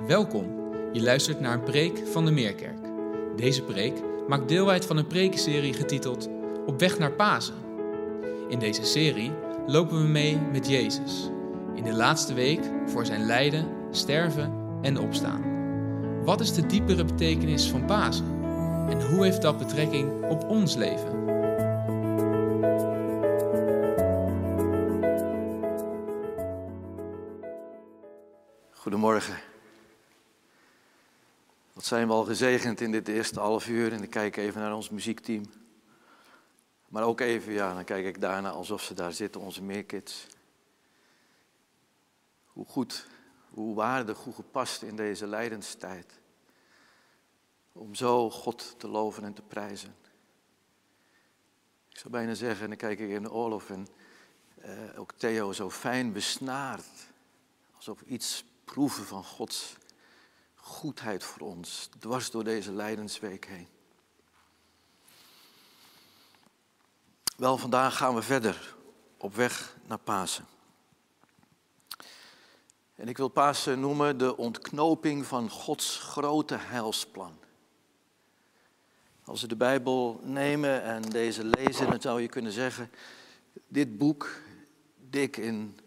Welkom. Je luistert naar een preek van de Meerkerk. Deze preek maakt deel uit van een prekenserie getiteld Op weg naar Pasen. In deze serie lopen we mee met Jezus. In de laatste week voor zijn lijden, sterven en opstaan. Wat is de diepere betekenis van Pasen? En hoe heeft dat betrekking op ons leven? Zijn we al gezegend in dit eerste half uur. En ik kijk even naar ons muziekteam. Maar ook even, ja, dan kijk ik daarna alsof ze daar zitten, onze meerkids. Hoe goed, hoe waardig, hoe gepast in deze lijdenstijd. Om zo God te loven en te prijzen. Ik zou bijna zeggen, en dan kijk ik in Olof en eh, ook Theo zo fijn besnaard. Alsof iets proeven van Gods goedheid voor ons, dwars door deze lijdensweek heen. Wel, vandaag gaan we verder op weg naar Pasen. En ik wil Pasen noemen de ontknoping van Gods grote heilsplan. Als we de Bijbel nemen en deze lezen, dan zou je kunnen zeggen, dit boek, dik in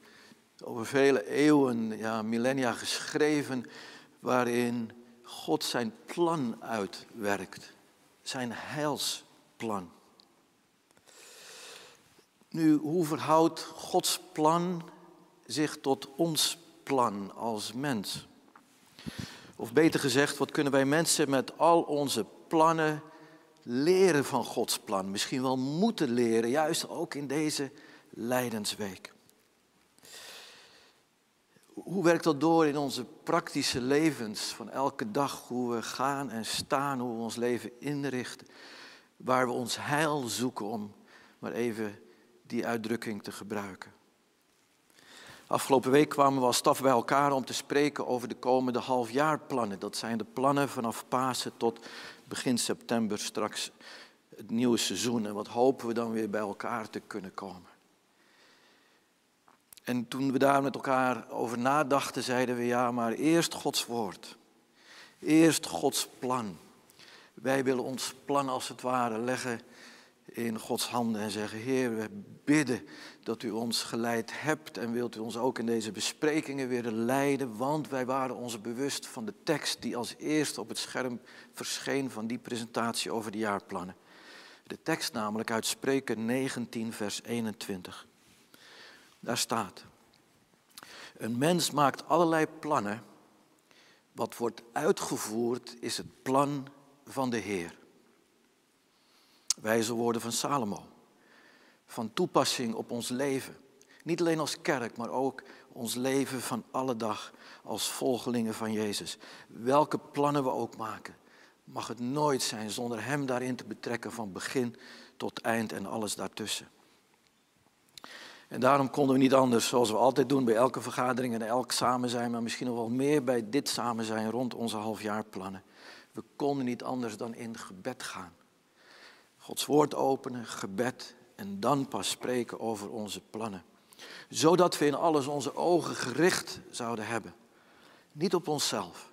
over vele eeuwen, ja, millennia geschreven, waarin God zijn plan uitwerkt. Zijn heilsplan. Nu, hoe verhoudt Gods plan zich tot ons plan als mens? Of beter gezegd, wat kunnen wij mensen met al onze plannen leren van Gods plan? Misschien wel moeten leren, juist ook in deze Lijdensweek hoe werkt dat door in onze praktische levens van elke dag? Hoe we gaan en staan, hoe we ons leven inrichten. Waar we ons heil zoeken om maar even die uitdrukking te gebruiken. Afgelopen week kwamen we als staf bij elkaar om te spreken over de komende halfjaarplannen. Dat zijn de plannen vanaf Pasen tot begin september straks het nieuwe seizoen. En wat hopen we dan weer bij elkaar te kunnen komen. En toen we daar met elkaar over nadachten, zeiden we ja, maar eerst Gods woord. Eerst Gods plan. Wij willen ons plan als het ware leggen in Gods handen en zeggen, Heer, we bidden dat u ons geleid hebt en wilt u ons ook in deze besprekingen weer leiden, want wij waren ons bewust van de tekst die als eerste op het scherm verscheen van die presentatie over de jaarplannen. De tekst namelijk uit Spreken 19, vers 21. Daar staat, een mens maakt allerlei plannen. Wat wordt uitgevoerd is het plan van de Heer. Wijze woorden van Salomo. Van toepassing op ons leven. Niet alleen als kerk, maar ook ons leven van alle dag als volgelingen van Jezus. Welke plannen we ook maken, mag het nooit zijn zonder Hem daarin te betrekken van begin tot eind en alles daartussen. En daarom konden we niet anders, zoals we altijd doen bij elke vergadering en elk samen zijn, maar misschien nog wel meer bij dit samen zijn rond onze halfjaarplannen. We konden niet anders dan in gebed gaan. Gods woord openen, gebed en dan pas spreken over onze plannen. Zodat we in alles onze ogen gericht zouden hebben. Niet op onszelf,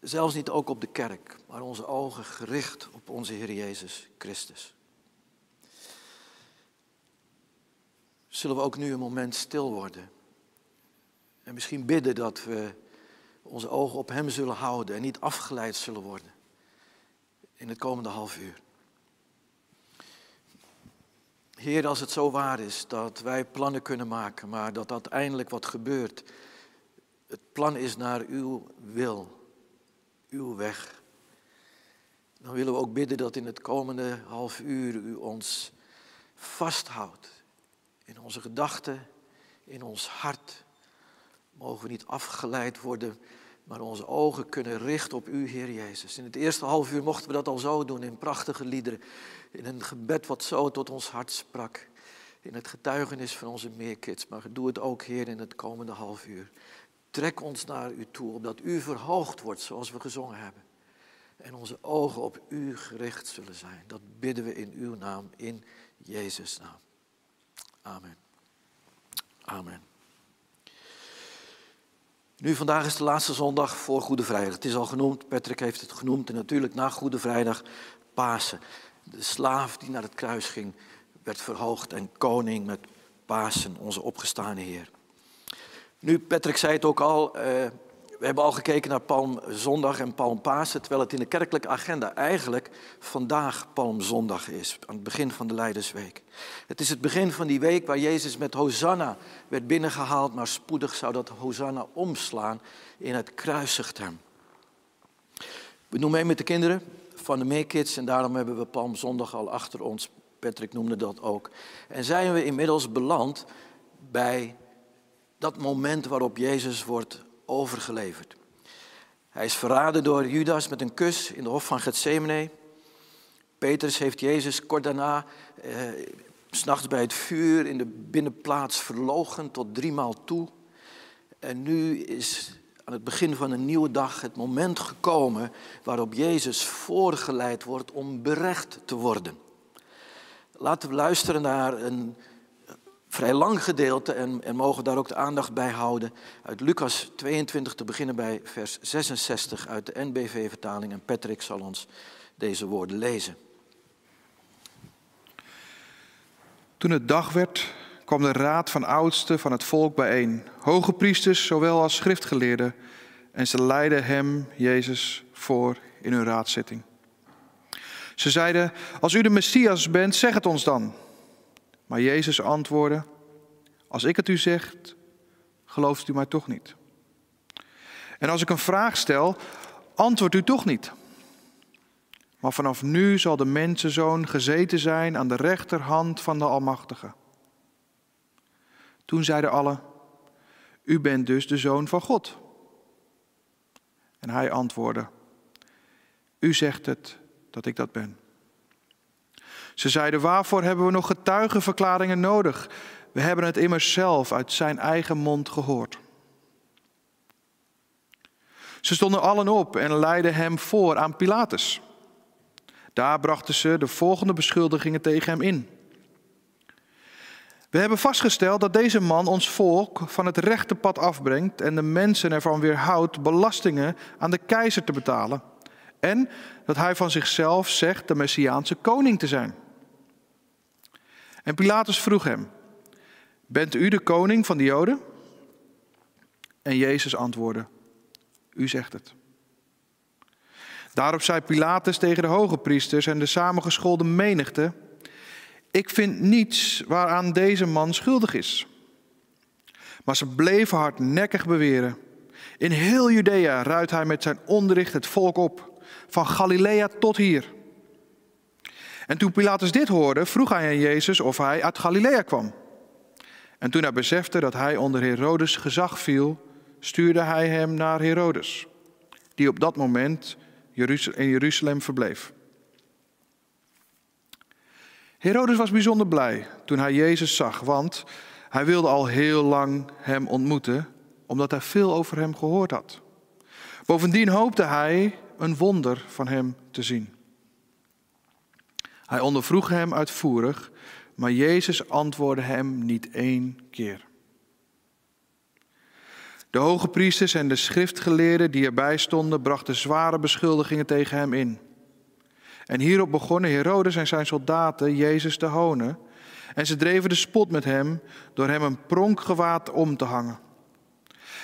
zelfs niet ook op de kerk, maar onze ogen gericht op onze Heer Jezus Christus. Zullen we ook nu een moment stil worden. En misschien bidden dat we onze ogen op Hem zullen houden en niet afgeleid zullen worden in het komende half uur. Heer, als het zo waar is dat wij plannen kunnen maken, maar dat uiteindelijk wat gebeurt, het plan is naar uw wil, uw weg. Dan willen we ook bidden dat in het komende half uur u ons vasthoudt in onze gedachten, in ons hart. Mogen we niet afgeleid worden, maar onze ogen kunnen richten op U, Heer Jezus. In het eerste half uur mochten we dat al zo doen, in prachtige liederen. In een gebed wat zo tot ons hart sprak. In het getuigenis van onze meerkids. Maar doe het ook, Heer, in het komende half uur. Trek ons naar U toe, opdat U verhoogd wordt, zoals we gezongen hebben. En onze ogen op U gericht zullen zijn. Dat bidden we in Uw naam, in Jezus' naam. Amen. Amen. Nu, vandaag is de laatste zondag voor Goede Vrijdag. Het is al genoemd, Patrick heeft het genoemd. En natuurlijk na Goede Vrijdag Pasen. De slaaf die naar het kruis ging, werd verhoogd en koning met Pasen, onze opgestane Heer. Nu, Patrick zei het ook al, uh, we hebben al gekeken naar Palmzondag en Palmpasen, terwijl het in de kerkelijke agenda eigenlijk vandaag Palmzondag is, aan het begin van de Leidersweek. Het is het begin van die week waar Jezus met Hosanna werd binnengehaald, maar spoedig zou dat Hosanna omslaan in het kruisigt hem. We doen mee met de kinderen van de Meekids en daarom hebben we Palmzondag al achter ons. Patrick noemde dat ook. En zijn we inmiddels beland bij dat moment waarop Jezus wordt overgeleverd. Hij is verraden door Judas met een kus in de hof van Gethsemane. Petrus heeft Jezus kort daarna, eh, s'nachts bij het vuur in de binnenplaats verlogen tot driemaal toe. En nu is aan het begin van een nieuwe dag het moment gekomen waarop Jezus voorgeleid wordt om berecht te worden. Laten we luisteren naar een vrij lang gedeelte en, en mogen daar ook de aandacht bij houden. Uit Lucas 22 te beginnen bij vers 66 uit de NBV-vertaling. En Patrick zal ons deze woorden lezen. Toen het dag werd, kwam de raad van oudsten van het volk bijeen, hoge priesters zowel als schriftgeleerden, en ze leidden hem, Jezus, voor in hun raadzitting. Ze zeiden, als u de Messias bent, zeg het ons dan. Maar Jezus antwoordde: Als ik het u zeg, gelooft u mij toch niet. En als ik een vraag stel, antwoordt u toch niet. Maar vanaf nu zal de mensenzoon gezeten zijn aan de rechterhand van de Almachtige. Toen zeiden allen: U bent dus de zoon van God. En hij antwoordde: U zegt het dat ik dat ben. Ze zeiden, waarvoor hebben we nog getuigenverklaringen nodig? We hebben het immers zelf uit zijn eigen mond gehoord. Ze stonden allen op en leidden hem voor aan Pilatus. Daar brachten ze de volgende beschuldigingen tegen hem in. We hebben vastgesteld dat deze man ons volk van het rechte pad afbrengt en de mensen ervan weerhoudt belastingen aan de keizer te betalen. En dat hij van zichzelf zegt de Messiaanse koning te zijn. En Pilatus vroeg hem: Bent u de koning van de Joden? En Jezus antwoordde: U zegt het. Daarop zei Pilatus tegen de hoge priesters en de samengeschoolde menigte: Ik vind niets waaraan deze man schuldig is. Maar ze bleven hardnekkig beweren. In heel Judea ruit hij met zijn onderricht het volk op, van Galilea tot hier. En toen Pilatus dit hoorde, vroeg hij aan Jezus of hij uit Galilea kwam. En toen hij besefte dat hij onder Herodes gezag viel, stuurde hij hem naar Herodes, die op dat moment in Jeruzalem verbleef. Herodes was bijzonder blij toen hij Jezus zag, want hij wilde al heel lang hem ontmoeten, omdat hij veel over hem gehoord had. Bovendien hoopte hij een wonder van hem te zien. Hij ondervroeg hem uitvoerig, maar Jezus antwoordde hem niet één keer. De hoge priesters en de schriftgeleerden die erbij stonden, brachten zware beschuldigingen tegen hem in. En hierop begonnen Herodes en zijn soldaten Jezus te honen. En ze dreven de spot met hem door hem een pronkgewaad om te hangen.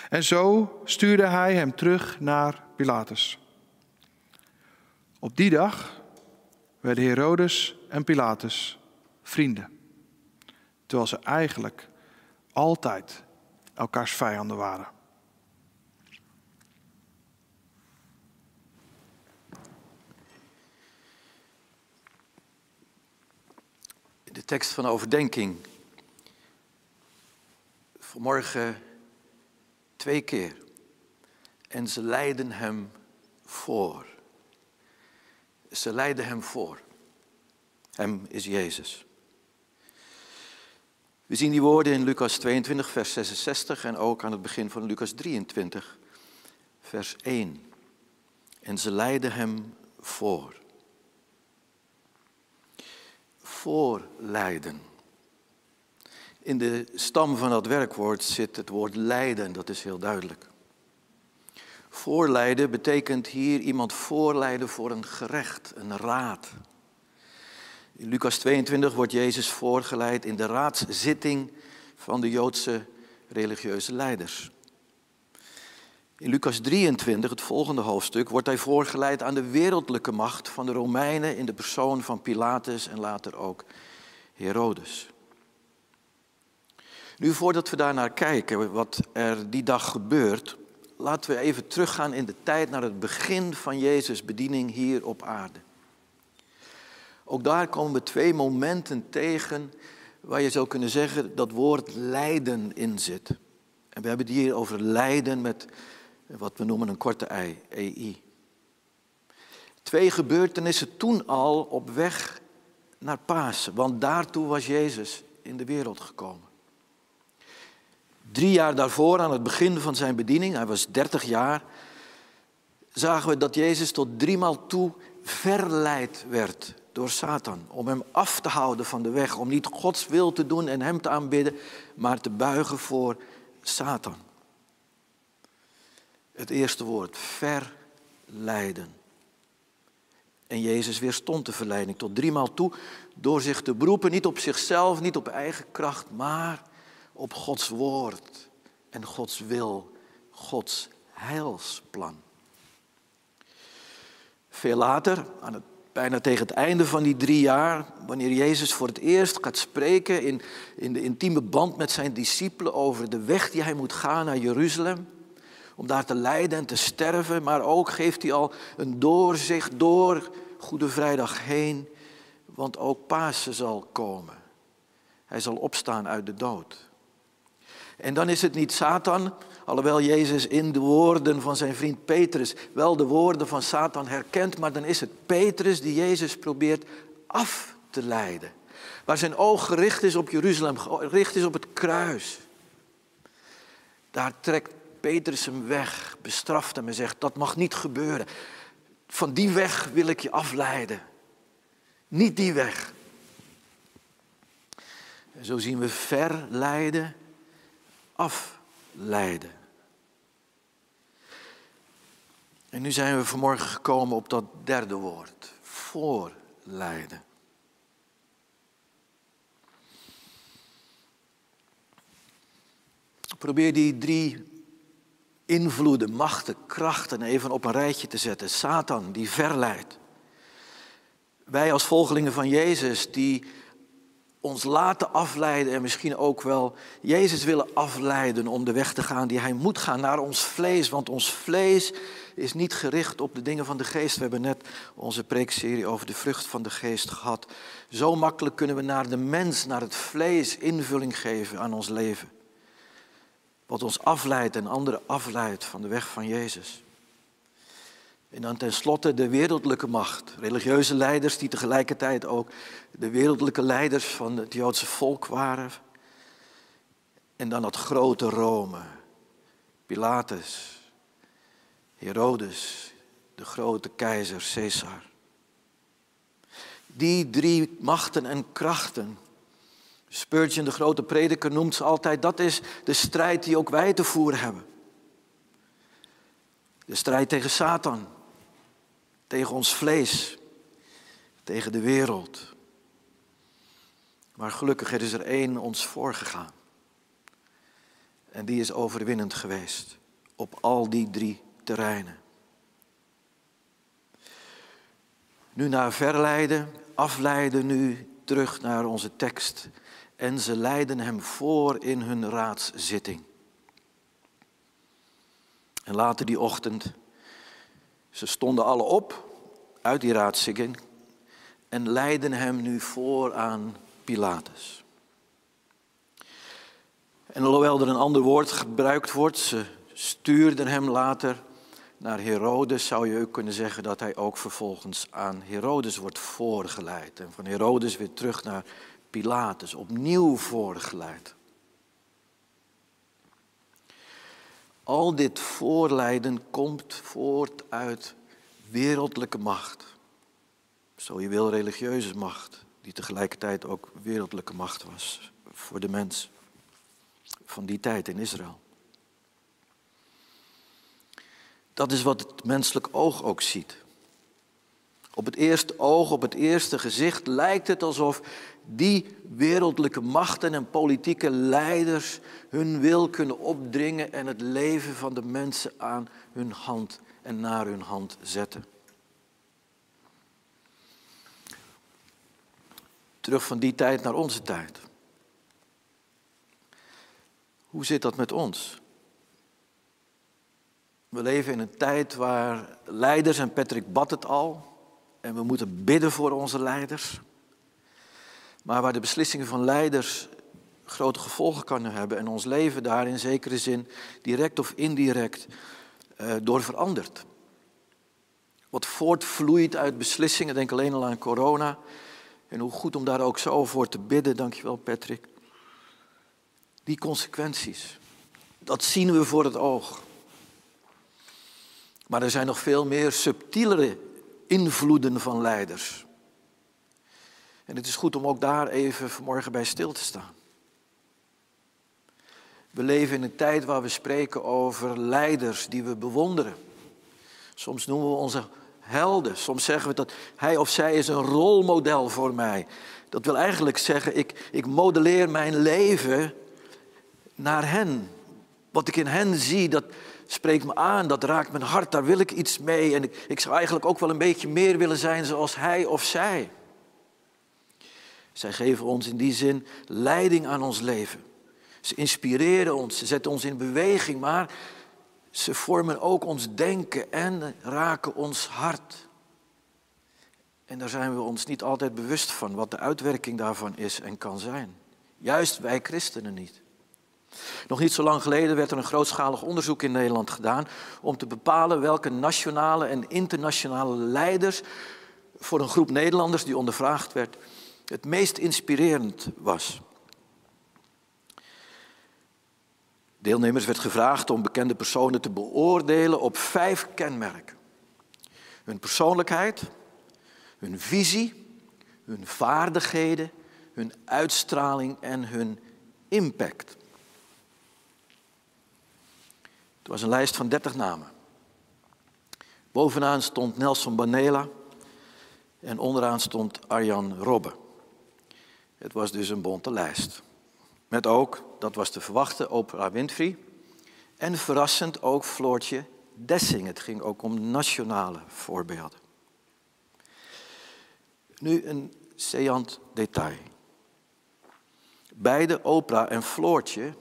En zo stuurde hij hem terug naar Pilatus. Op die dag werden Herodes en Pilatus vrienden. Terwijl ze eigenlijk altijd elkaars vijanden waren. De tekst van overdenking. Vanmorgen twee keer. En ze leiden hem voor. Ze leiden hem voor. Hem is Jezus. We zien die woorden in Lucas 22, vers 66 en ook aan het begin van Lucas 23, vers 1. En ze leiden hem voor. Voorleiden. In de stam van dat werkwoord zit het woord leiden, dat is heel duidelijk. Voorleiden betekent hier iemand voorleiden voor een gerecht, een raad. In Lucas 22 wordt Jezus voorgeleid in de raadszitting van de Joodse religieuze leiders. In Lucas 23, het volgende hoofdstuk, wordt hij voorgeleid aan de wereldlijke macht van de Romeinen in de persoon van Pilatus en later ook Herodes. Nu, voordat we daar naar kijken, wat er die dag gebeurt, laten we even teruggaan in de tijd naar het begin van Jezus' bediening hier op aarde. Ook daar komen we twee momenten tegen waar je zou kunnen zeggen dat woord lijden in zit. En we hebben het hier over lijden met wat we noemen een korte ei, EI. Twee gebeurtenissen toen al op weg naar Pasen, want daartoe was Jezus in de wereld gekomen. Drie jaar daarvoor, aan het begin van zijn bediening, hij was 30 jaar, zagen we dat Jezus tot driemaal toe verleid werd door Satan. Om hem af te houden van de weg, om niet Gods wil te doen en hem te aanbidden, maar te buigen voor Satan. Het eerste woord, verleiden. En Jezus weerstond de verleiding tot driemaal toe door zich te beroepen, niet op zichzelf, niet op eigen kracht, maar op Gods woord en Gods wil, Gods heilsplan. Veel later, aan het, bijna tegen het einde van die drie jaar, wanneer Jezus voor het eerst gaat spreken in, in de intieme band met zijn discipelen over de weg die hij moet gaan naar Jeruzalem, om daar te lijden en te sterven, maar ook geeft hij al een doorzicht door Goede Vrijdag heen, want ook Pasen zal komen. Hij zal opstaan uit de dood. En dan is het niet Satan, alhoewel Jezus in de woorden van zijn vriend Petrus wel de woorden van Satan herkent, maar dan is het Petrus die Jezus probeert af te leiden. Waar zijn oog gericht is op Jeruzalem, gericht is op het kruis. Daar trekt Petrus hem weg, bestraft hem en zegt, dat mag niet gebeuren. Van die weg wil ik je afleiden. Niet die weg. En zo zien we verleiden afleiden. En nu zijn we vanmorgen gekomen op dat derde woord, voorleiden. Probeer die drie invloeden, machten, krachten even op een rijtje te zetten. Satan die verleidt. Wij als volgelingen van Jezus die ons laten afleiden en misschien ook wel Jezus willen afleiden om de weg te gaan die hij moet gaan naar ons vlees. Want ons vlees is niet gericht op de dingen van de geest. We hebben net onze preekserie over de vrucht van de geest gehad. Zo makkelijk kunnen we naar de mens, naar het vlees invulling geven aan ons leven. Wat ons afleidt en anderen afleidt van de weg van Jezus. En dan tenslotte de wereldlijke macht. Religieuze leiders die tegelijkertijd ook de wereldlijke leiders van het Joodse volk waren. En dan dat grote Rome. Pilatus, Herodes, de grote keizer Caesar. Die drie machten en krachten. Spurgeon, de grote prediker, noemt ze altijd, dat is de strijd die ook wij te voeren hebben. De strijd tegen Satan, tegen ons vlees, tegen de wereld. Maar gelukkig is er één ons voorgegaan. En die is overwinnend geweest op al die drie terreinen. Nu naar verleiden, afleiden nu terug naar onze tekst. En ze leiden hem voor in hun raadszitting. En later die ochtend ze stonden alle op uit die raadszitting en leidden hem nu voor aan Pilatus. En alhoewel er een ander woord gebruikt wordt, ze stuurden hem later naar Herodes, zou je ook kunnen zeggen dat hij ook vervolgens aan Herodes wordt voorgeleid. En van Herodes weer terug naar Pilatus, opnieuw voorgeleid. Al dit voorlijden komt voort uit wereldlijke macht. Zo je wil religieuze macht, die tegelijkertijd ook wereldlijke macht was voor de mens van die tijd in Israël. Dat is wat het menselijk oog ook ziet. Op het eerste oog, op het eerste gezicht lijkt het alsof die wereldlijke machten en politieke leiders hun wil kunnen opdringen en het leven van de mensen aan hun hand en naar hun hand zetten. Terug van die tijd naar onze tijd. Hoe zit dat met ons? We leven in een tijd waar leiders, en Patrick bad het al, en we moeten bidden voor onze leiders, maar waar de beslissingen van leiders grote gevolgen kunnen hebben en ons leven daar in zekere zin direct of indirect uh, door verandert. Wat voortvloeit uit beslissingen, denk alleen al aan corona. En hoe goed om daar ook zo voor te bidden, dankjewel Patrick. Die consequenties, dat zien we voor het oog. Maar er zijn nog veel meer subtielere invloeden van leiders. En het is goed om ook daar even vanmorgen bij stil te staan. We leven in een tijd waar we spreken over leiders die we bewonderen. Soms noemen we onze helden. Soms zeggen we dat hij of zij is een rolmodel voor mij. Dat wil eigenlijk zeggen, ik, ik modelleer mijn leven naar hen. Wat ik in hen zie, dat spreekt me aan, dat raakt mijn hart, daar wil ik iets mee. En ik, ik zou eigenlijk ook wel een beetje meer willen zijn zoals hij of zij. Zij geven ons in die zin leiding aan ons leven. Ze inspireren ons, ze zetten ons in beweging, maar ze vormen ook ons denken en raken ons hart. En daar zijn we ons niet altijd bewust van, wat de uitwerking daarvan is en kan zijn. Juist wij christenen niet. Nog niet zo lang geleden werd er een grootschalig onderzoek in Nederland gedaan om te bepalen welke nationale en internationale leiders voor een groep Nederlanders die ondervraagd werd het meest inspirerend was. Deelnemers werd gevraagd om bekende personen te beoordelen op vijf kenmerken. Hun persoonlijkheid, hun visie, hun vaardigheden, hun uitstraling en hun impact. Het was een lijst van 30 namen. Bovenaan stond Nelson Mandela en onderaan stond Arjan Robben. Het was dus een bonte lijst. Met ook, dat was te verwachten, Oprah Winfrey. En verrassend ook Floortje Dessing. Het ging ook om nationale voorbeelden. Nu een seant detail. Beide Oprah en Floortje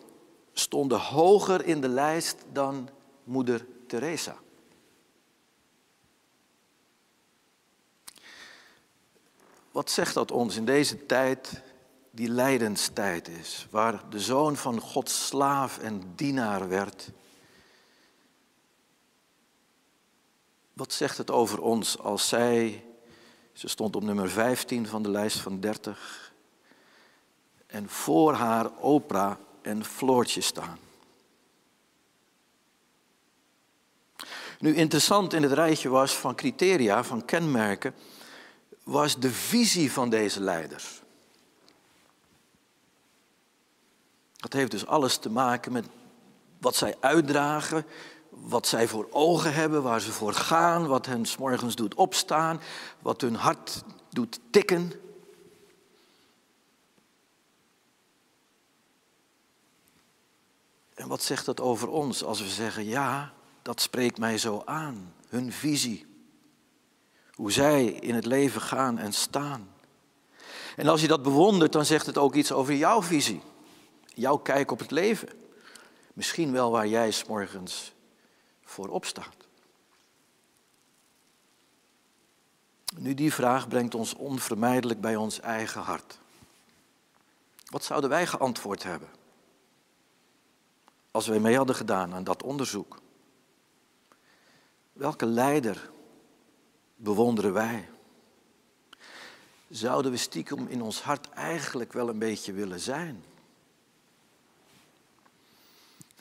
stonden hoger in de lijst dan moeder Teresa. Wat zegt dat ons in deze tijd die lijdenstijd is, waar de zoon van Gods slaaf en dienaar werd? Wat zegt het over ons als zij, ze stond op nummer 15 van de lijst van 30, en voor haar Oprah en Floortje staan. Nu interessant in het rijtje was van criteria, van kenmerken, was de visie van deze leiders. Dat heeft dus alles te maken met wat zij uitdragen, wat zij voor ogen hebben, waar ze voor gaan, wat hen s morgens doet opstaan, wat hun hart doet tikken. En wat zegt dat over ons als we zeggen, ja, dat spreekt mij zo aan, hun visie. Hoe zij in het leven gaan en staan. En als je dat bewondert, dan zegt het ook iets over jouw visie, jouw kijk op het leven. Misschien wel waar jij s morgens voor opstaat. Nu, die vraag brengt ons onvermijdelijk bij ons eigen hart. Wat zouden wij geantwoord hebben? als wij mee hadden gedaan aan dat onderzoek. Welke leider bewonderen wij? Zouden we stiekem in ons hart eigenlijk wel een beetje willen zijn?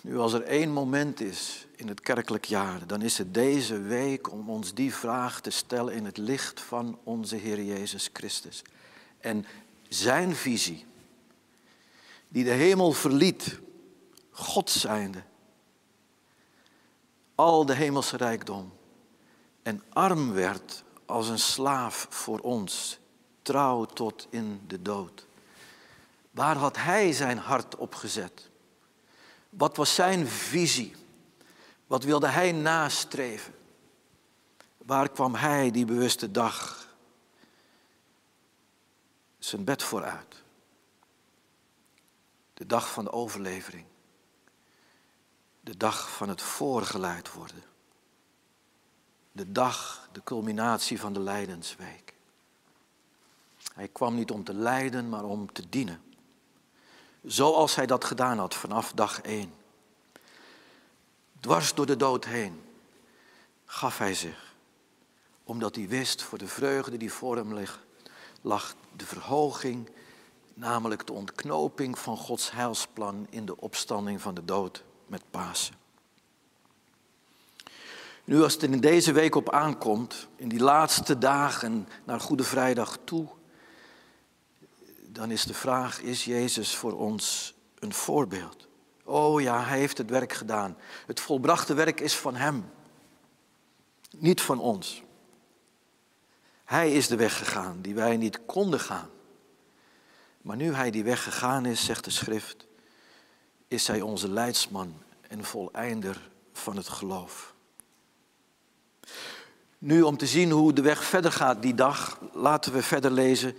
Nu, als er één moment is in het kerkelijk jaar, dan is het deze week om ons die vraag te stellen in het licht van onze Heer Jezus Christus. En zijn visie, die de hemel verliet God zijnde. al de hemelse rijkdom en arm werd als een slaaf voor ons, trouw tot in de dood. Waar had hij zijn hart op gezet? Wat was zijn visie? Wat wilde hij nastreven? Waar kwam hij die bewuste dag zijn bed vooruit? De dag van de overlevering. De dag van het voorgeleid worden. De dag, de culminatie van de Lijdensweek. Hij kwam niet om te lijden, maar om te dienen. Zoals hij dat gedaan had vanaf dag één. Dwars door de dood heen gaf hij zich. Omdat hij wist voor de vreugde die voor hem lag, de verhoging, namelijk de ontknoping van Gods heilsplan in de opstanding van de dood met Pasen. Nu, als het in deze week op aankomt, in die laatste dagen naar Goede Vrijdag toe, dan is de vraag, is Jezus voor ons een voorbeeld? Oh ja, hij heeft het werk gedaan. Het volbrachte werk is van hem, niet van ons. Hij is de weg gegaan die wij niet konden gaan. Maar nu hij die weg gegaan is, zegt de schrift, is hij onze leidsman en voleinder van het geloof. Nu om te zien hoe de weg verder gaat die dag, laten we verder lezen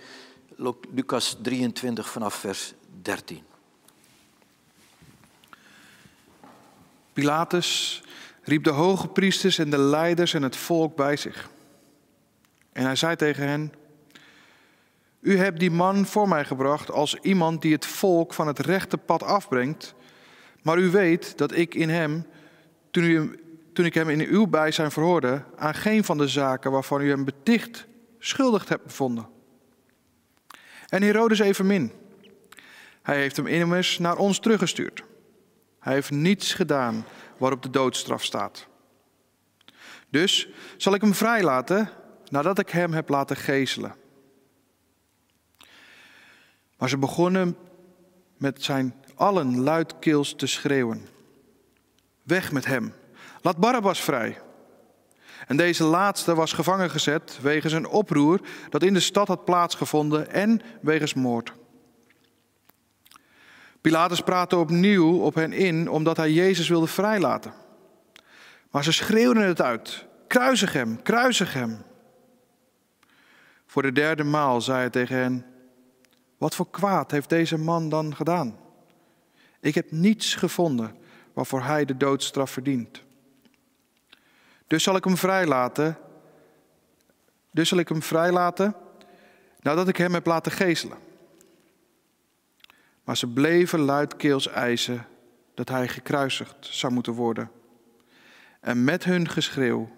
Lucas 23 vanaf vers 13. Pilatus riep de hoge priesters en de leiders en het volk bij zich. En hij zei tegen hen: U hebt die man voor mij gebracht als iemand die het volk van het rechte pad afbrengt. Maar u weet dat ik in hem, toen, u, toen ik hem in uw bijzijn verhoorde, aan geen van de zaken waarvan u hem beticht schuldig hebt bevonden. En Herodes evenmin. Hij heeft hem immers naar ons teruggestuurd. Hij heeft niets gedaan waarop de doodstraf staat. Dus zal ik hem vrijlaten nadat ik hem heb laten gezelen. Maar ze begonnen met zijn allen luidkeels te schreeuwen. Weg met hem. Laat Barabbas vrij. En deze laatste was gevangen gezet wegens een oproer dat in de stad had plaatsgevonden en wegens moord. Pilatus praatte opnieuw op hen in omdat hij Jezus wilde vrijlaten. Maar ze schreeuwden het uit: Kruisig hem, kruisig hem. Voor de derde maal zei hij tegen hen: Wat voor kwaad heeft deze man dan gedaan? Ik heb niets gevonden waarvoor hij de doodstraf verdient. Dus zal ik hem vrijlaten. Dus zal ik hem vrijlaten nadat ik hem heb laten gezelen. Maar ze bleven luidkeels eisen dat hij gekruisigd zou moeten worden. En met hun geschreeuw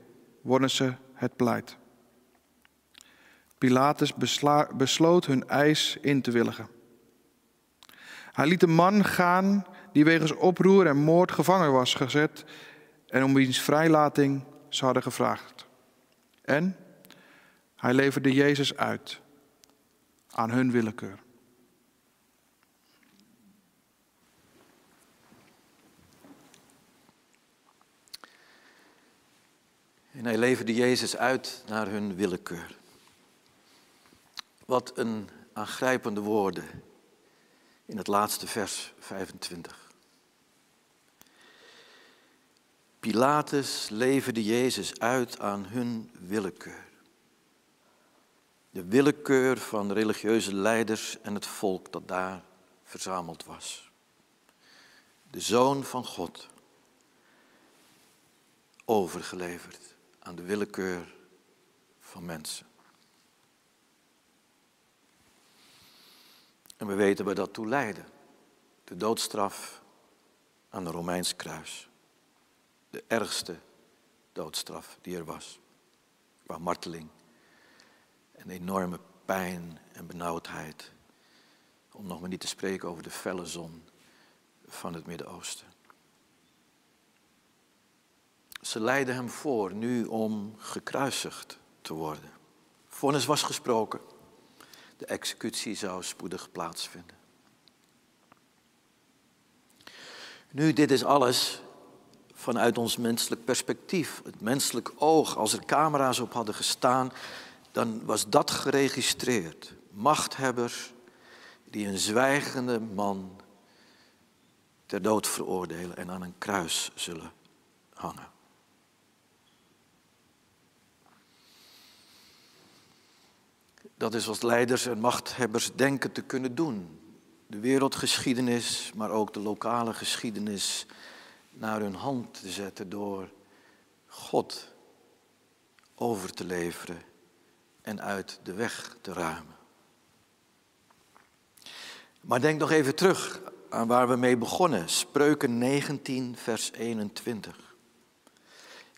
wonnen ze het pleit. Pilatus besloot hun eis in te willigen. Hij liet de man gaan die wegens oproer en moord gevangen was gezet en om wiens vrijlating ze hadden gevraagd. En hij leverde Jezus uit aan hun willekeur. En hij leverde Jezus uit naar hun willekeur. Wat een aangrijpende woorden in het laatste vers 25. Pilatus leverde Jezus uit aan hun willekeur. De willekeur van religieuze leiders en het volk dat daar verzameld was. De zoon van God, overgeleverd aan de willekeur van mensen. En we weten waar dat toe leidde. De doodstraf aan de Romeins kruis de ergste doodstraf die er was. Qua marteling en enorme pijn en benauwdheid. Om nog maar niet te spreken over de felle zon van het Midden-Oosten. Ze leidden hem voor nu om gekruisigd te worden. Vonnis was gesproken. De executie zou spoedig plaatsvinden. Nu, dit is alles vanuit ons menselijk perspectief, het menselijk oog. Als er camera's op hadden gestaan, dan was dat geregistreerd. Machthebbers die een zwijgende man ter dood veroordelen en aan een kruis zullen hangen. Dat is wat leiders en machthebbers denken te kunnen doen. De wereldgeschiedenis, maar ook de lokale geschiedenis naar hun hand te zetten door God over te leveren en uit de weg te ruimen. Maar denk nog even terug aan waar we mee begonnen. Spreuken 19, vers 21.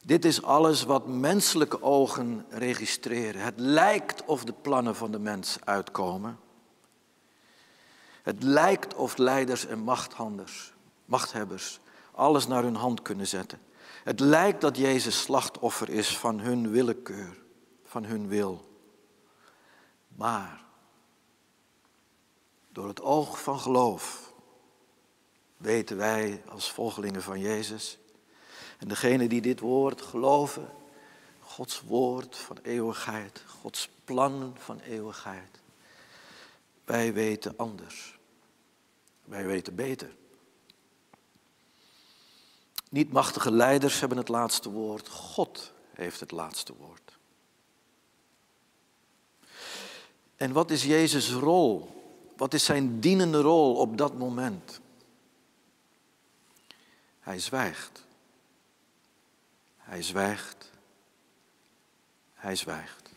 Dit is alles wat menselijke ogen registreren. Het lijkt of de plannen van de mens uitkomen. Het lijkt of leiders en machthanders, machthebbers alles naar hun hand kunnen zetten. Het lijkt dat Jezus slachtoffer is van hun willekeur, van hun wil. Maar door het oog van geloof weten wij als volgelingen van Jezus en degene die dit woord geloven, Gods woord van eeuwigheid, Gods plan van eeuwigheid. Wij weten anders. Wij weten beter. Niet machtige leiders hebben het laatste woord. God heeft het laatste woord. En wat is Jezus' rol? Wat is zijn dienende rol op dat moment? Hij zwijgt. Hij zwijgt. Hij zwijgt.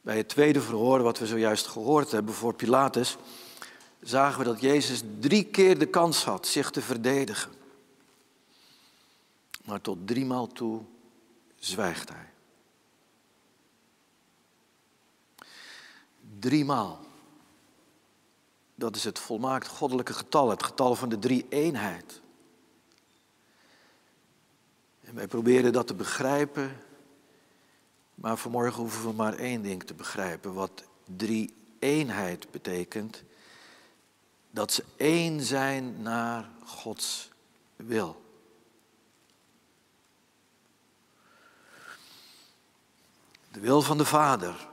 Bij het tweede verhoor, wat we zojuist gehoord hebben voor Pilatus, zagen we dat Jezus drie keer de kans had zich te verdedigen. Maar tot driemaal toe zwijgt hij. Driemaal. Dat is het volmaakt goddelijke getal, het getal van de drie eenheid. En wij proberen dat te begrijpen, maar vanmorgen hoeven we maar één ding te begrijpen. Wat drie eenheid betekent, dat ze één zijn naar Gods wil. De wil van de Vader.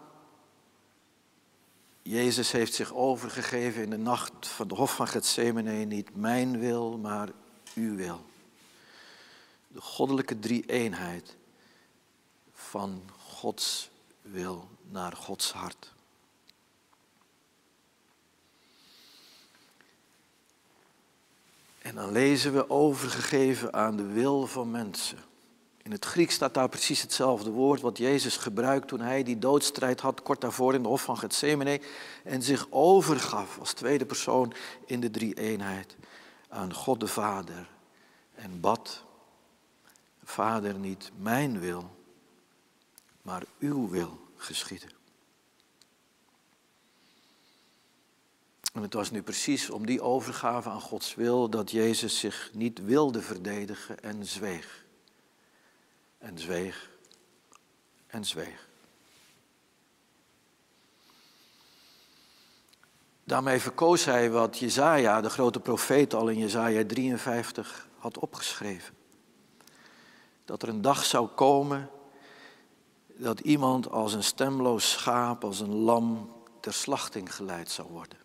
Jezus heeft zich overgegeven in de nacht van de Hof van Gethsemane, niet mijn wil, maar uw wil. De goddelijke drie-eenheid van Gods wil naar Gods hart. En dan lezen we overgegeven aan de wil van mensen. In het Grieks staat daar precies hetzelfde woord wat Jezus gebruikt toen hij die doodstrijd had kort daarvoor in de hof van Gethsemane en zich overgaf als tweede persoon in de drie eenheid aan God de Vader en bad, Vader niet mijn wil, maar uw wil geschieden. En het was nu precies om die overgave aan Gods wil dat Jezus zich niet wilde verdedigen en zweeg. En zweeg en zweeg. Daarmee verkoos hij wat Jezaja, de grote profeet, al in Jezaja 53 had opgeschreven. Dat er een dag zou komen dat iemand als een stemloos schaap, als een lam ter slachting geleid zou worden.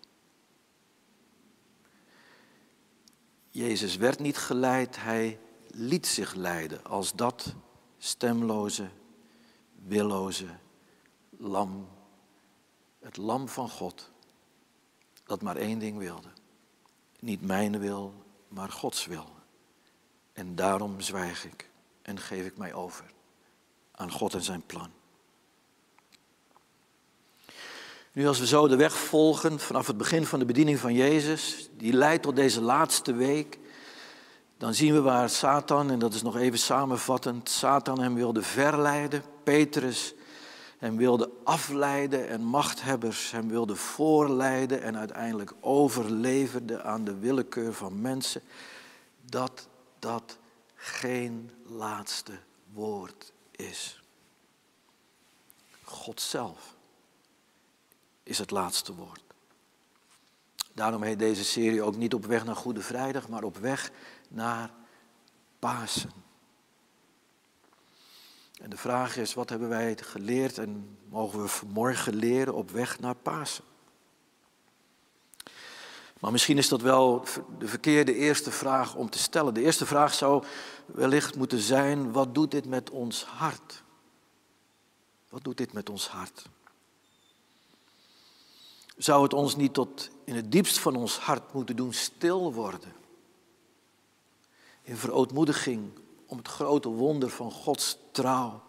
Jezus werd niet geleid, hij liet zich leiden als dat stemloze, willoze lam. Het lam van God, dat maar één ding wilde. Niet mijn wil, maar Gods wil. En daarom zwijg ik en geef ik mij over aan God en zijn plan. Nu als we zo de weg volgen vanaf het begin van de bediening van Jezus, die leidt tot deze laatste week, dan zien we waar Satan, en dat is nog even samenvattend, Satan hem wilde verleiden, Petrus hem wilde afleiden en machthebbers hem wilde voorleiden en uiteindelijk overleverde aan de willekeur van mensen, dat dat geen laatste woord is. God zelf is het laatste woord. Daarom heet deze serie ook niet op weg naar Goede Vrijdag, maar op weg naar Pasen. En de vraag is, wat hebben wij geleerd en mogen we vanmorgen leren op weg naar Pasen? Maar misschien is dat wel de verkeerde eerste vraag om te stellen. De eerste vraag zou wellicht moeten zijn, wat doet dit met ons hart? Wat doet dit met ons hart? Zou het ons niet tot in het diepst van ons hart moeten doen stil worden? In verootmoediging om het grote wonder van Gods trouw,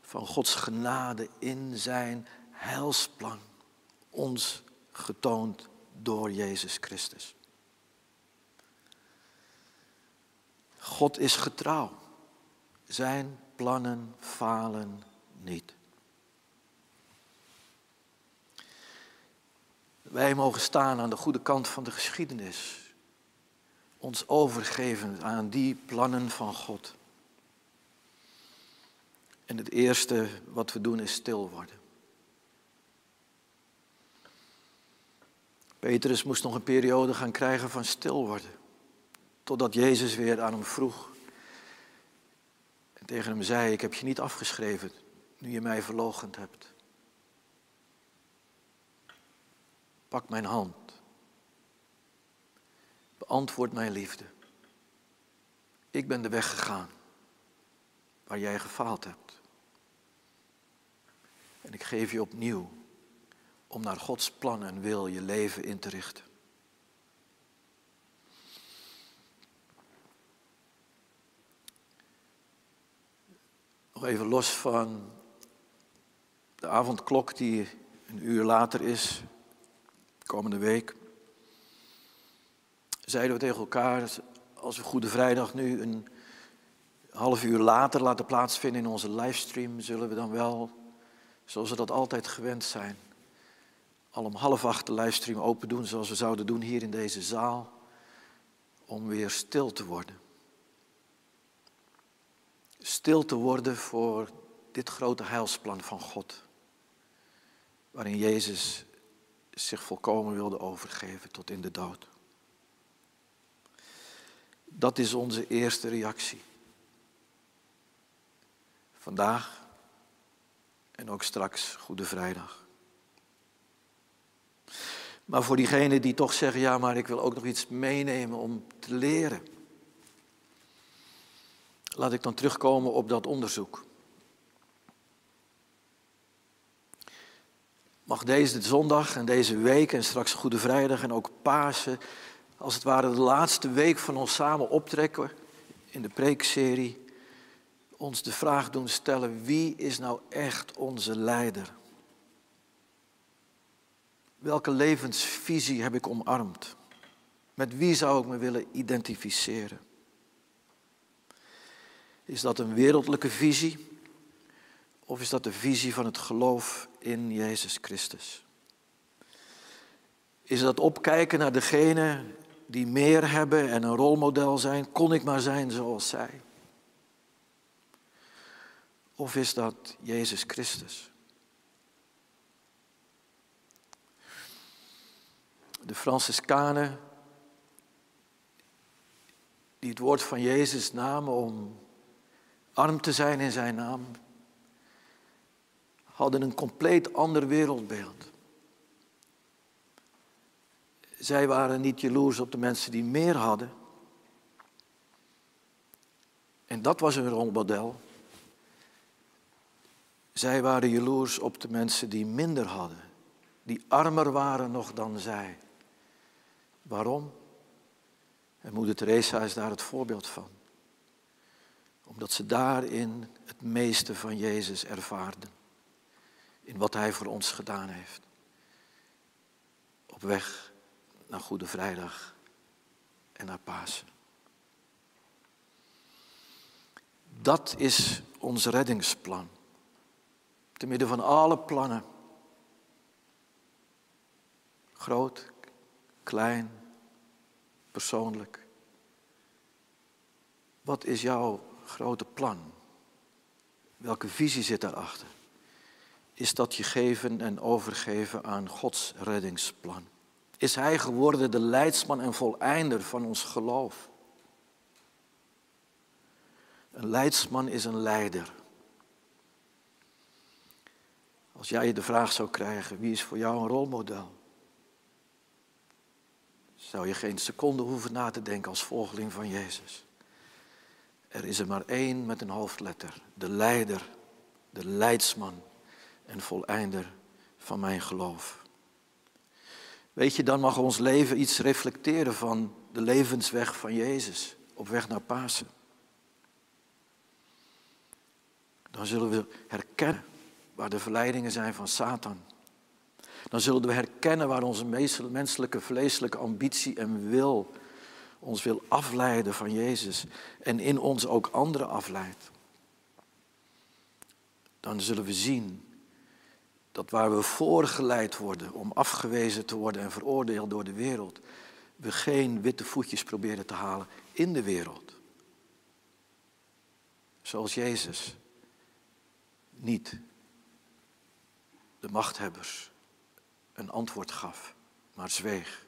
van Gods genade in zijn heilsplan, ons getoond door Jezus Christus. God is getrouw. Zijn plannen falen niet. Wij mogen staan aan de goede kant van de geschiedenis. Ons overgeven aan die plannen van God. En het eerste wat we doen is stil worden. Petrus moest nog een periode gaan krijgen van stil worden. Totdat Jezus weer aan hem vroeg. En tegen hem zei, ik heb je niet afgeschreven nu je mij verlogend hebt. Pak mijn hand. Beantwoord mijn liefde. Ik ben de weg gegaan waar jij gefaald hebt. En ik geef je opnieuw om naar Gods plan en wil je leven in te richten. Nog even los van de avondklok die een uur later is, komende week. Zeiden we tegen elkaar, als we Goede Vrijdag nu een half uur later laten plaatsvinden in onze livestream, zullen we dan wel, zoals we dat altijd gewend zijn, al om half acht de livestream open doen, zoals we zouden doen hier in deze zaal, om weer stil te worden. Stil te worden voor dit grote heilsplan van God, waarin Jezus zich volkomen wilde overgeven tot in de dood. Dat is onze eerste reactie. Vandaag en ook straks Goede Vrijdag. Maar voor diegenen die toch zeggen, ja, maar ik wil ook nog iets meenemen om te leren. Laat ik dan terugkomen op dat onderzoek. Mag deze zondag en deze week en straks Goede Vrijdag en ook Pasen, als het ware de laatste week van ons samen optrekken in de preekserie, ons de vraag doen stellen, wie is nou echt onze leider? Welke levensvisie heb ik omarmd? Met wie zou ik me willen identificeren? Is dat een wereldlijke visie? Of is dat de visie van het geloof in Jezus Christus? Is dat opkijken naar degene die meer hebben en een rolmodel zijn? Kon ik maar zijn zoals zij? Of is dat Jezus Christus? de Franciscanen, die het woord van Jezus namen om arm te zijn in zijn naam, hadden een compleet ander wereldbeeld. Zij waren niet jaloers op de mensen die meer hadden. En dat was hun rolmodel. Zij waren jaloers op de mensen die minder hadden, die armer waren nog dan zij. Waarom? En moeder Teresa is daar het voorbeeld van. Omdat ze daarin het meeste van Jezus ervaarden. In wat Hij voor ons gedaan heeft. Op weg naar Goede Vrijdag en naar Pasen. Dat is ons reddingsplan. Te midden van alle plannen. Groot, klein, persoonlijk. Wat is jouw grote plan? Welke visie zit daarachter? Is dat je geven en overgeven aan Gods reddingsplan? Is Hij geworden de leidsman en voleinder van ons geloof? Een leidsman is een leider. Als jij de vraag zou krijgen, wie is voor jou een rolmodel? Zou je geen seconde hoeven na te denken als volgeling van Jezus. Er is er maar één met een hoofdletter. De leider, de leidsman en voleinder van mijn geloof. Weet je, dan mag ons leven iets reflecteren van de levensweg van Jezus op weg naar Pasen. Dan zullen we herkennen waar de verleidingen zijn van Satan. Dan zullen we herkennen waar onze menselijke, vleeselijke ambitie en wil ons wil afleiden van Jezus en in ons ook anderen afleidt. Dan zullen we zien dat waar we voorgeleid worden om afgewezen te worden en veroordeeld door de wereld, we geen witte voetjes proberen te halen in de wereld. Zoals Jezus niet de machthebbers een antwoord gaf, maar zweeg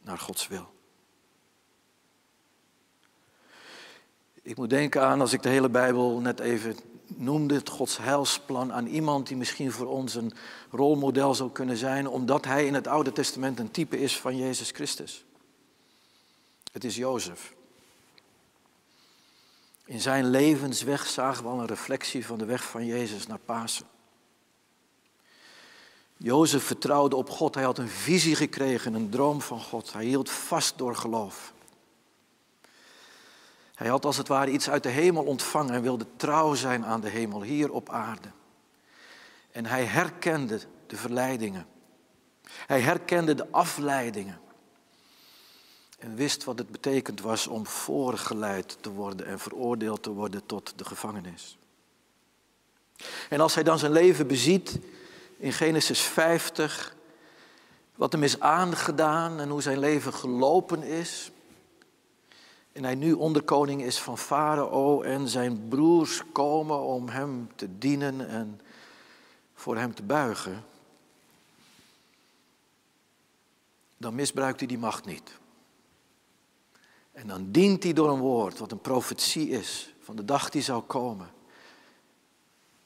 naar Gods wil. Ik moet denken aan, als ik de hele Bijbel net even noemde, het Gods heilsplan aan iemand die misschien voor ons een rolmodel zou kunnen zijn, omdat hij in het Oude Testament een type is van Jezus Christus. Het is Jozef. In zijn levensweg zagen we al een reflectie van de weg van Jezus naar Pasen. Jozef vertrouwde op God. Hij had een visie gekregen, een droom van God. Hij hield vast door geloof. Hij had als het ware iets uit de hemel ontvangen en wilde trouw zijn aan de hemel hier op aarde. En hij herkende de verleidingen. Hij herkende de afleidingen. En wist wat het betekend was om voorgeleid te worden en veroordeeld te worden tot de gevangenis. En als hij dan zijn leven beziet in Genesis 50, wat hem is aangedaan en hoe zijn leven gelopen is. En hij nu onderkoning is van Farao en zijn broers komen om hem te dienen en voor hem te buigen. Dan misbruikt hij die macht niet. En dan dient hij door een woord, wat een profetie is, van de dag die zou komen.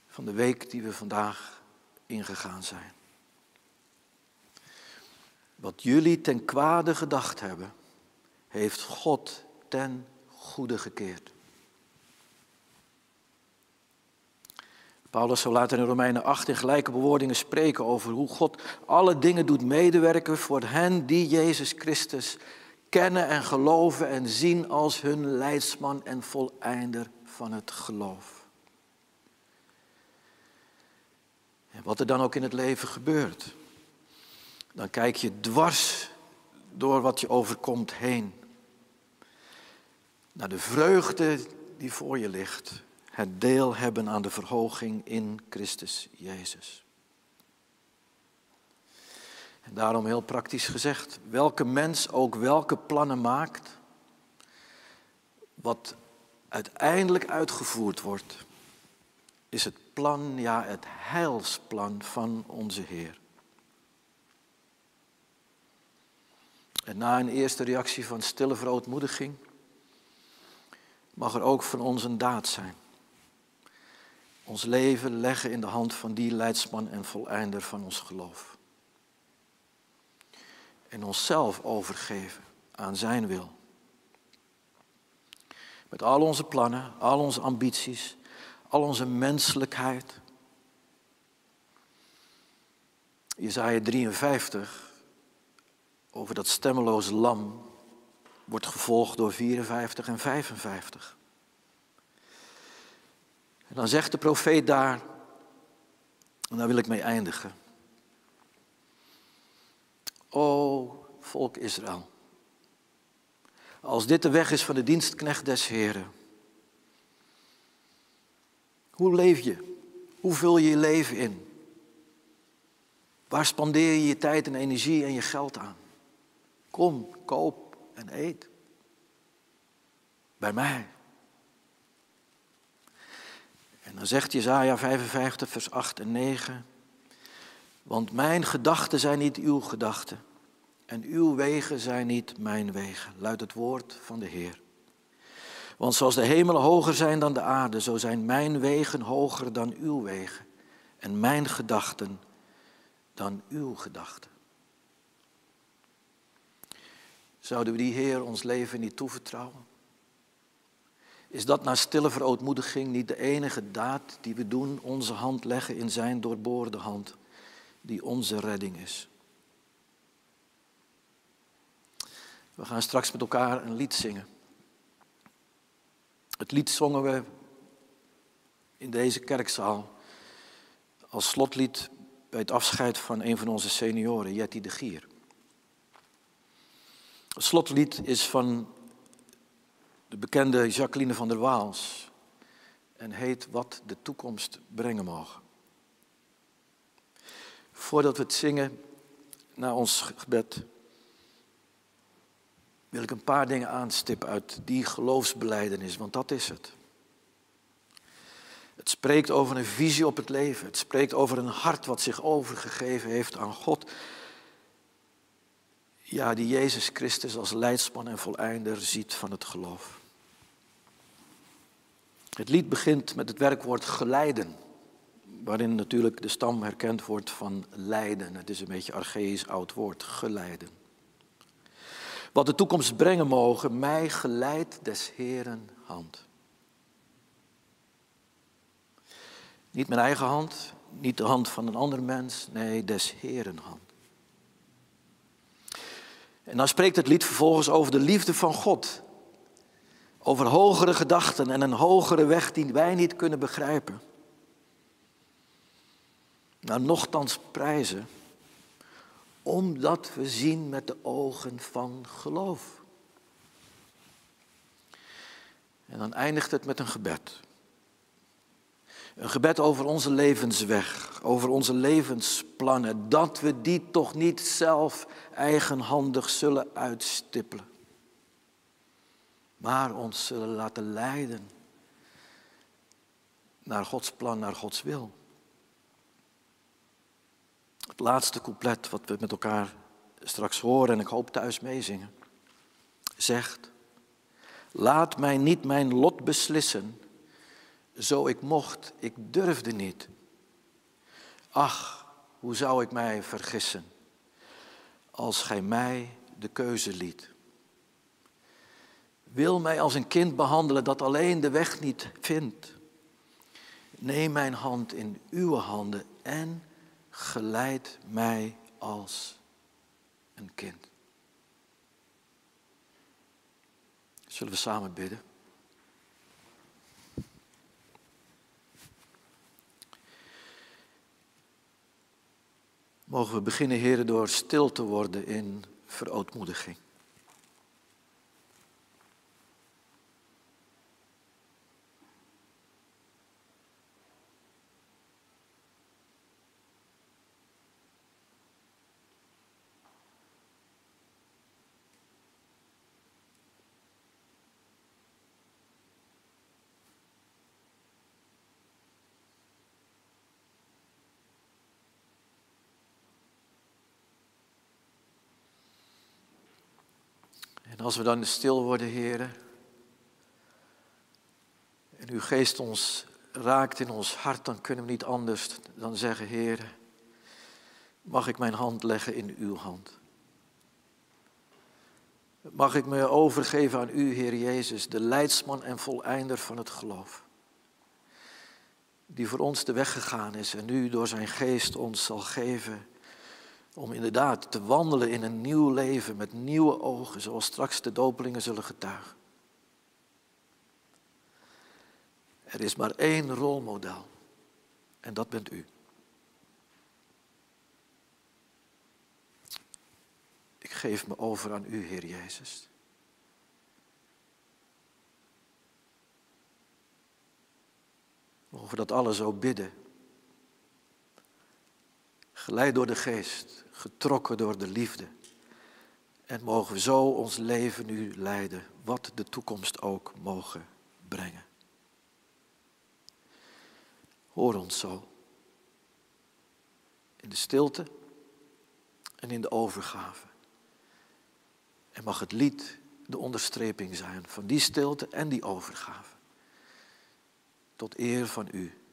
Van de week die we vandaag ingegaan zijn. Wat jullie ten kwade gedacht hebben, heeft God ten goede gekeerd. Paulus zal later in Romeinen 8 in gelijke bewoordingen spreken over hoe God alle dingen doet medewerken voor hen die Jezus Christus kennen en geloven en zien als hun leidsman en voleinder van het geloof. En wat er dan ook in het leven gebeurt, dan kijk je dwars door wat je overkomt heen. Naar de vreugde die voor je ligt. Het deel hebben aan de verhoging in Christus Jezus. En daarom heel praktisch gezegd, welke mens ook welke plannen maakt, wat uiteindelijk uitgevoerd wordt, is het plan, ja het heilsplan van onze Heer. En na een eerste reactie van stille verootmoediging, mag er ook van ons een daad zijn. Ons leven leggen in de hand van die leidsman en voleinder van ons geloof. En onszelf overgeven aan zijn wil. Met al onze plannen, al onze ambities, al onze menselijkheid. Jezaja 53, over dat stemmeloze lam, wordt gevolgd door 54 en 55. En dan zegt de profeet daar, en daar wil ik mee eindigen. O volk Israël, als dit de weg is van de dienstknecht des Heren, hoe leef je? Hoe vul je je leven in? Waar spandeer je je tijd en energie en je geld aan? Kom, koop en eet. Bij mij. En dan zegt Jezaja 55, vers 8 en 9. Want mijn gedachten zijn niet uw gedachten. En uw wegen zijn niet mijn wegen, luidt het woord van de Heer. Want zoals de hemelen hoger zijn dan de aarde, zo zijn mijn wegen hoger dan uw wegen. En mijn gedachten dan uw gedachten. Zouden we die Heer ons leven niet toevertrouwen? Is dat na stille verootmoediging niet de enige daad die we doen, onze hand leggen in zijn doorboorde hand, die onze redding is? We gaan straks met elkaar een lied zingen. Het lied zongen we in deze kerkzaal als slotlied bij het afscheid van een van onze senioren, Jetty de Gier. Het slotlied is van de bekende Jacqueline van der Waals en heet Wat de toekomst brengen mag. Voordat we het zingen naar ons gebed, wil ik een paar dingen aanstippen uit die geloofsbeleidenis, want dat is het. Het spreekt over een visie op het leven. Het spreekt over een hart wat zich overgegeven heeft aan God. Ja, die Jezus Christus als leidsman en voleinder ziet van het geloof. Het lied begint met het werkwoord geleiden, waarin natuurlijk de stam herkend wordt van lijden. Het is een beetje archaïs oud woord, geleiden. Wat de toekomst brengen mogen, mij geleid des Heren hand. Niet mijn eigen hand, niet de hand van een ander mens, nee, des Heren hand. En dan spreekt het lied vervolgens over de liefde van God. Over hogere gedachten en een hogere weg die wij niet kunnen begrijpen. Maar nochtans prijzen, omdat we zien met de ogen van geloof. En dan eindigt het met een gebed. Een gebed over onze levensweg, over onze levensplannen, dat we die toch niet zelf eigenhandig zullen uitstippelen, maar ons zullen laten leiden naar Gods plan, naar Gods wil. Het laatste couplet wat we met elkaar straks horen en ik hoop thuis meezingen, zegt, laat mij niet mijn lot beslissen zo ik mocht, ik durfde niet. Ach, hoe zou ik mij vergissen als gij mij de keuze liet. Wil mij als een kind behandelen dat alleen de weg niet vindt. Neem mijn hand in uw handen en geleid mij als een kind. Zullen we samen bidden? Mogen we beginnen, heren, door stil te worden in verootmoediging. Als we dan stil worden, heren, en uw geest ons raakt in ons hart, dan kunnen we niet anders dan zeggen, heren, mag ik mijn hand leggen in uw hand? Mag ik me overgeven aan u, Heer Jezus, de leidsman en voleinder van het geloof, die voor ons de weg gegaan is en nu door zijn geest ons zal geven om inderdaad te wandelen in een nieuw leven met nieuwe ogen, zoals straks de dopelingen zullen getuigen. Er is maar één rolmodel en dat bent u. Ik geef me over aan u, Heer Jezus. Mogen we dat alles zo bidden geleid door de geest, getrokken door de liefde. En mogen we zo ons leven nu leiden, wat de toekomst ook mogen brengen. Hoor ons zo. In de stilte en in de overgave. En mag het lied de onderstreping zijn van die stilte en die overgave. Tot eer van u.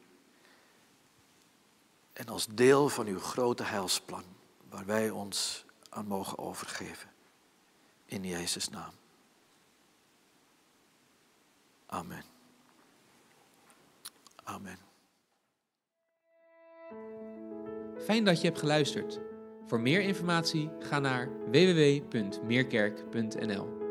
En als deel van uw grote heilsplan, waar wij ons aan mogen overgeven. In Jezus' naam. Amen. Amen. Fijn dat je hebt geluisterd. Voor meer informatie ga naar www.meerkerk.nl.